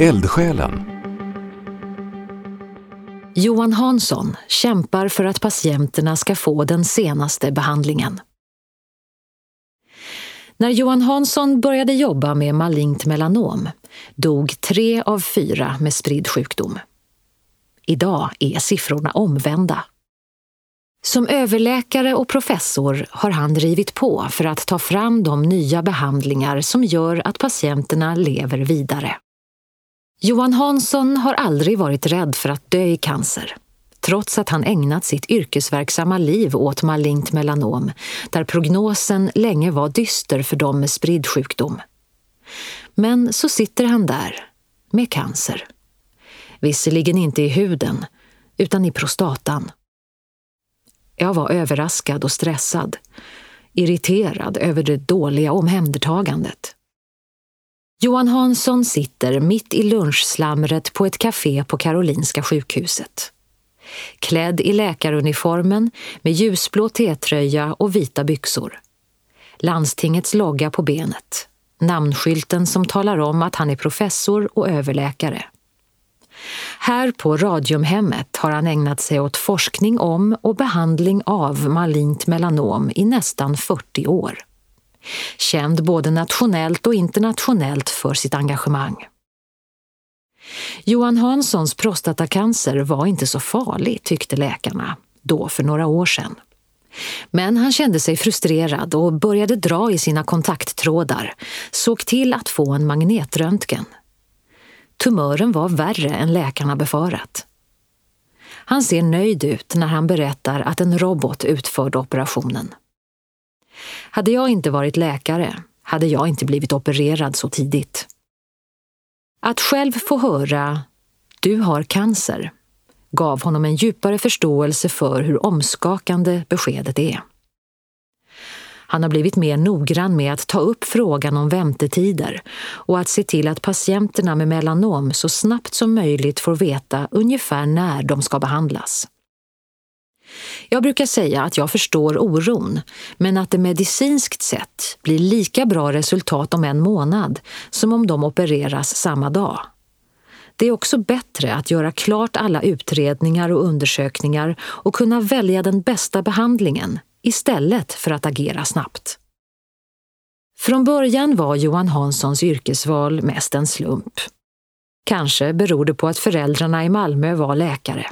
Eldsjälen Johan Hansson kämpar för att patienterna ska få den senaste behandlingen. När Johan Hansson började jobba med malignt melanom dog tre av fyra med spridd sjukdom. Idag är siffrorna omvända. Som överläkare och professor har han drivit på för att ta fram de nya behandlingar som gör att patienterna lever vidare. Johan Hansson har aldrig varit rädd för att dö i cancer trots att han ägnat sitt yrkesverksamma liv åt malignt melanom där prognosen länge var dyster för dem med spridd sjukdom. Men så sitter han där, med cancer. Visserligen inte i huden, utan i prostatan. Jag var överraskad och stressad, irriterad över det dåliga omhändertagandet. Johan Hansson sitter mitt i lunchslamret på ett café på Karolinska sjukhuset. Klädd i läkaruniformen med ljusblå T-tröja och vita byxor. Landstingets logga på benet. Namnskylten som talar om att han är professor och överläkare. Här på Radiumhemmet har han ägnat sig åt forskning om och behandling av malignt melanom i nästan 40 år. Känd både nationellt och internationellt för sitt engagemang. Johan Hanssons prostatacancer var inte så farlig, tyckte läkarna, då för några år sedan. Men han kände sig frustrerad och började dra i sina kontakttrådar, såg till att få en magnetröntgen. Tumören var värre än läkarna befarat. Han ser nöjd ut när han berättar att en robot utförde operationen. Hade jag inte varit läkare hade jag inte blivit opererad så tidigt. Att själv få höra ”du har cancer” gav honom en djupare förståelse för hur omskakande beskedet är. Han har blivit mer noggrann med att ta upp frågan om väntetider och att se till att patienterna med melanom så snabbt som möjligt får veta ungefär när de ska behandlas. Jag brukar säga att jag förstår oron, men att det medicinskt sett blir lika bra resultat om en månad som om de opereras samma dag. Det är också bättre att göra klart alla utredningar och undersökningar och kunna välja den bästa behandlingen istället för att agera snabbt. Från början var Johan Hanssons yrkesval mest en slump. Kanske beror det på att föräldrarna i Malmö var läkare.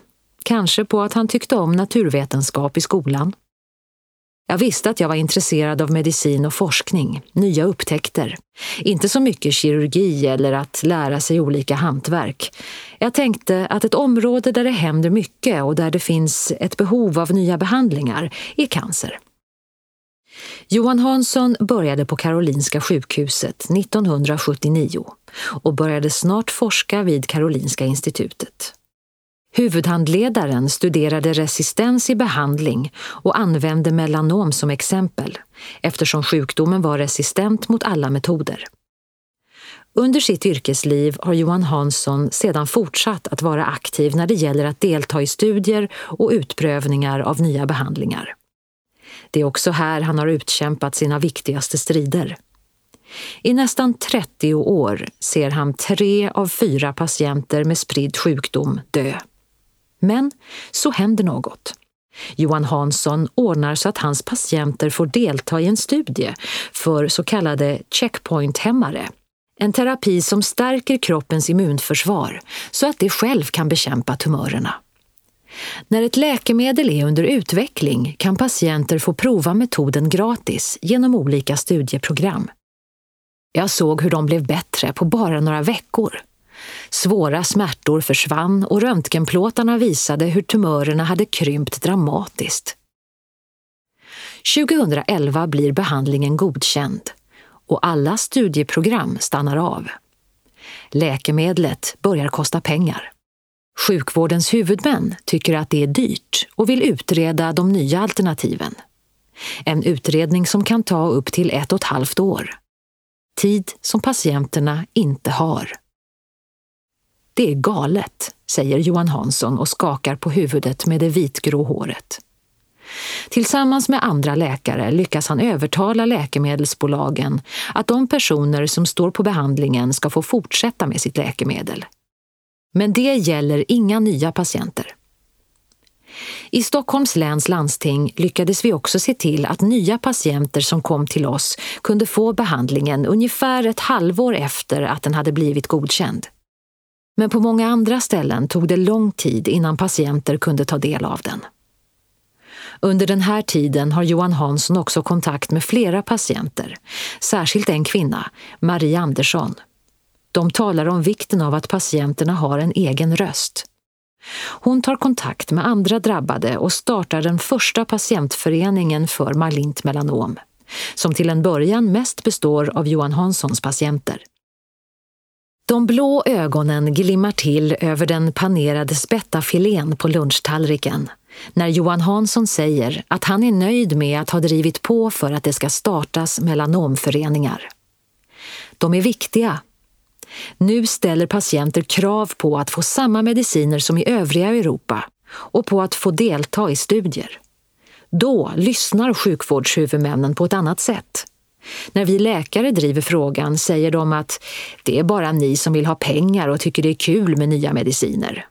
Kanske på att han tyckte om naturvetenskap i skolan. Jag visste att jag var intresserad av medicin och forskning, nya upptäckter. Inte så mycket kirurgi eller att lära sig olika hantverk. Jag tänkte att ett område där det händer mycket och där det finns ett behov av nya behandlingar är cancer. Johan Hansson började på Karolinska sjukhuset 1979 och började snart forska vid Karolinska institutet. Huvudhandledaren studerade resistens i behandling och använde melanom som exempel eftersom sjukdomen var resistent mot alla metoder. Under sitt yrkesliv har Johan Hansson sedan fortsatt att vara aktiv när det gäller att delta i studier och utprövningar av nya behandlingar. Det är också här han har utkämpat sina viktigaste strider. I nästan 30 år ser han tre av fyra patienter med spridd sjukdom dö. Men så händer något. Johan Hansson ordnar så att hans patienter får delta i en studie för så kallade checkpoint-hämmare. En terapi som stärker kroppens immunförsvar så att det själv kan bekämpa tumörerna. När ett läkemedel är under utveckling kan patienter få prova metoden gratis genom olika studieprogram. Jag såg hur de blev bättre på bara några veckor. Svåra smärtor försvann och röntgenplåtarna visade hur tumörerna hade krympt dramatiskt. 2011 blir behandlingen godkänd och alla studieprogram stannar av. Läkemedlet börjar kosta pengar. Sjukvårdens huvudmän tycker att det är dyrt och vill utreda de nya alternativen. En utredning som kan ta upp till ett och ett halvt år. Tid som patienterna inte har. Det är galet, säger Johan Hansson och skakar på huvudet med det vitgrå håret. Tillsammans med andra läkare lyckas han övertala läkemedelsbolagen att de personer som står på behandlingen ska få fortsätta med sitt läkemedel. Men det gäller inga nya patienter. I Stockholms läns landsting lyckades vi också se till att nya patienter som kom till oss kunde få behandlingen ungefär ett halvår efter att den hade blivit godkänd. Men på många andra ställen tog det lång tid innan patienter kunde ta del av den. Under den här tiden har Johan Hansson också kontakt med flera patienter, särskilt en kvinna, Marie Andersson. De talar om vikten av att patienterna har en egen röst. Hon tar kontakt med andra drabbade och startar den första patientföreningen för malignt melanom, som till en början mest består av Johan Hanssons patienter. De blå ögonen glimmar till över den panerade spättafilén på lunchtallriken när Johan Hansson säger att han är nöjd med att ha drivit på för att det ska startas melanomföreningar. De är viktiga. Nu ställer patienter krav på att få samma mediciner som i övriga Europa och på att få delta i studier. Då lyssnar sjukvårdshuvudmännen på ett annat sätt. När vi läkare driver frågan säger de att det är bara ni som vill ha pengar och tycker det är kul med nya mediciner.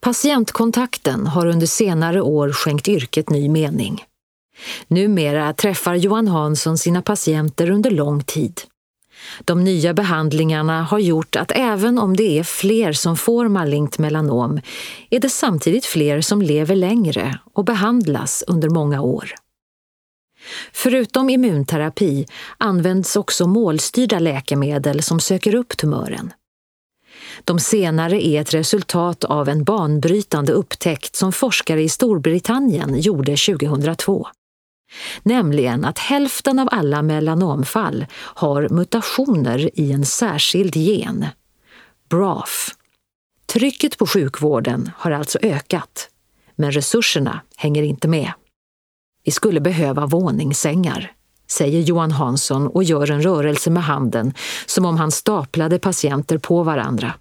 Patientkontakten har under senare år skänkt yrket ny mening. Numera träffar Johan Hansson sina patienter under lång tid. De nya behandlingarna har gjort att även om det är fler som får malignt melanom är det samtidigt fler som lever längre och behandlas under många år. Förutom immunterapi används också målstyrda läkemedel som söker upp tumören. De senare är ett resultat av en banbrytande upptäckt som forskare i Storbritannien gjorde 2002. Nämligen att hälften av alla melanomfall har mutationer i en särskild gen, BRAF. Trycket på sjukvården har alltså ökat, men resurserna hänger inte med. Vi skulle behöva våningssängar, säger Johan Hansson och gör en rörelse med handen som om han staplade patienter på varandra.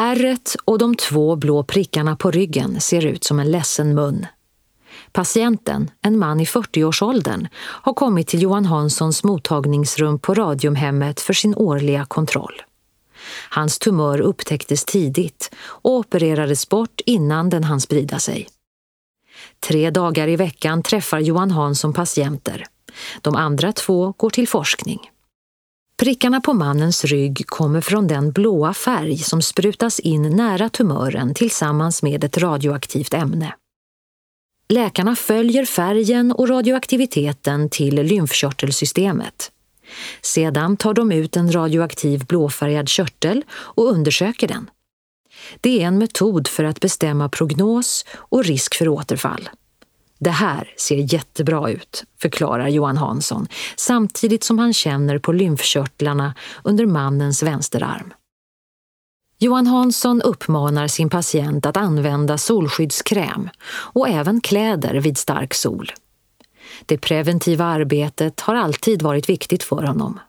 Ärret och de två blå prickarna på ryggen ser ut som en ledsen mun. Patienten, en man i 40-årsåldern, har kommit till Johan Hanssons mottagningsrum på Radiumhemmet för sin årliga kontroll. Hans tumör upptäcktes tidigt och opererades bort innan den hann sprida sig. Tre dagar i veckan träffar Johan Hansson patienter. De andra två går till forskning. Prickarna på mannens rygg kommer från den blåa färg som sprutas in nära tumören tillsammans med ett radioaktivt ämne. Läkarna följer färgen och radioaktiviteten till lymfkörtelsystemet. Sedan tar de ut en radioaktiv blåfärgad körtel och undersöker den. Det är en metod för att bestämma prognos och risk för återfall. Det här ser jättebra ut, förklarar Johan Hansson samtidigt som han känner på lymfkörtlarna under mannens vänsterarm. Johan Hansson uppmanar sin patient att använda solskyddskräm och även kläder vid stark sol. Det preventiva arbetet har alltid varit viktigt för honom.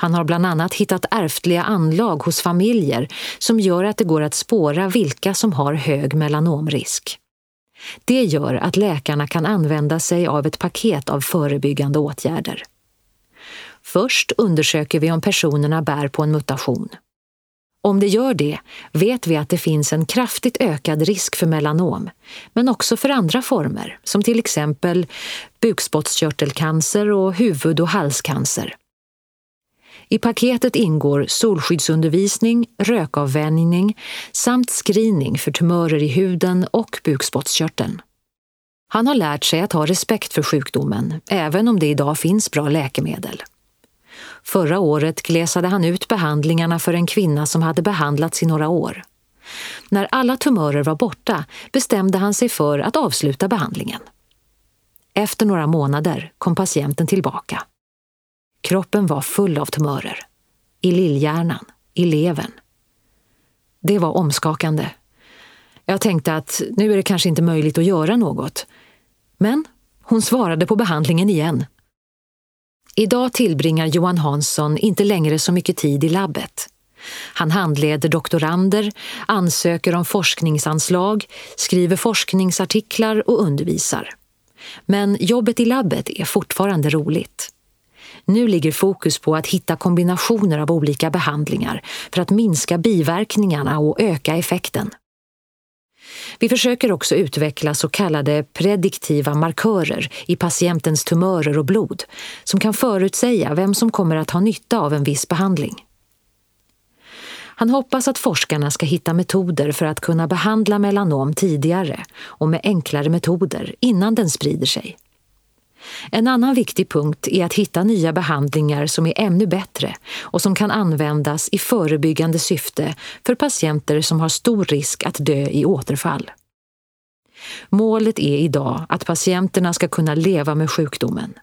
Han har bland annat hittat ärftliga anlag hos familjer som gör att det går att spåra vilka som har hög melanomrisk. Det gör att läkarna kan använda sig av ett paket av förebyggande åtgärder. Först undersöker vi om personerna bär på en mutation. Om det gör det vet vi att det finns en kraftigt ökad risk för melanom, men också för andra former, som till exempel bukspottkörtelcancer och huvud och halscancer. I paketet ingår solskyddsundervisning, rökavvänjning samt screening för tumörer i huden och bukspottkörteln. Han har lärt sig att ha respekt för sjukdomen, även om det idag finns bra läkemedel. Förra året glesade han ut behandlingarna för en kvinna som hade behandlats i några år. När alla tumörer var borta bestämde han sig för att avsluta behandlingen. Efter några månader kom patienten tillbaka. Kroppen var full av tumörer. I lillhjärnan, i levern. Det var omskakande. Jag tänkte att nu är det kanske inte möjligt att göra något. Men hon svarade på behandlingen igen. Idag tillbringar Johan Hansson inte längre så mycket tid i labbet. Han handleder doktorander, ansöker om forskningsanslag, skriver forskningsartiklar och undervisar. Men jobbet i labbet är fortfarande roligt. Nu ligger fokus på att hitta kombinationer av olika behandlingar för att minska biverkningarna och öka effekten. Vi försöker också utveckla så kallade prediktiva markörer i patientens tumörer och blod som kan förutsäga vem som kommer att ha nytta av en viss behandling. Han hoppas att forskarna ska hitta metoder för att kunna behandla melanom tidigare och med enklare metoder innan den sprider sig. En annan viktig punkt är att hitta nya behandlingar som är ännu bättre och som kan användas i förebyggande syfte för patienter som har stor risk att dö i återfall. Målet är idag att patienterna ska kunna leva med sjukdomen.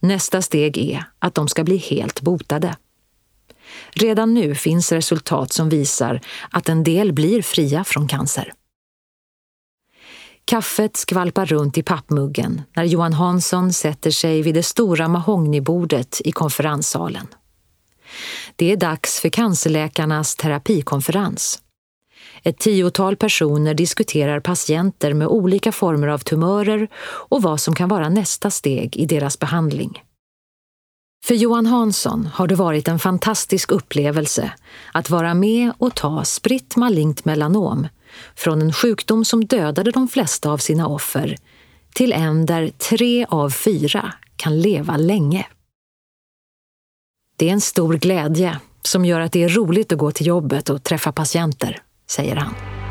Nästa steg är att de ska bli helt botade. Redan nu finns resultat som visar att en del blir fria från cancer. Kaffet skvalpar runt i pappmuggen när Johan Hansson sätter sig vid det stora mahognybordet i konferenssalen. Det är dags för cancerläkarnas terapikonferens. Ett tiotal personer diskuterar patienter med olika former av tumörer och vad som kan vara nästa steg i deras behandling. För Johan Hansson har det varit en fantastisk upplevelse att vara med och ta spritt malignt melanom från en sjukdom som dödade de flesta av sina offer till en där tre av fyra kan leva länge. Det är en stor glädje som gör att det är roligt att gå till jobbet och träffa patienter, säger han.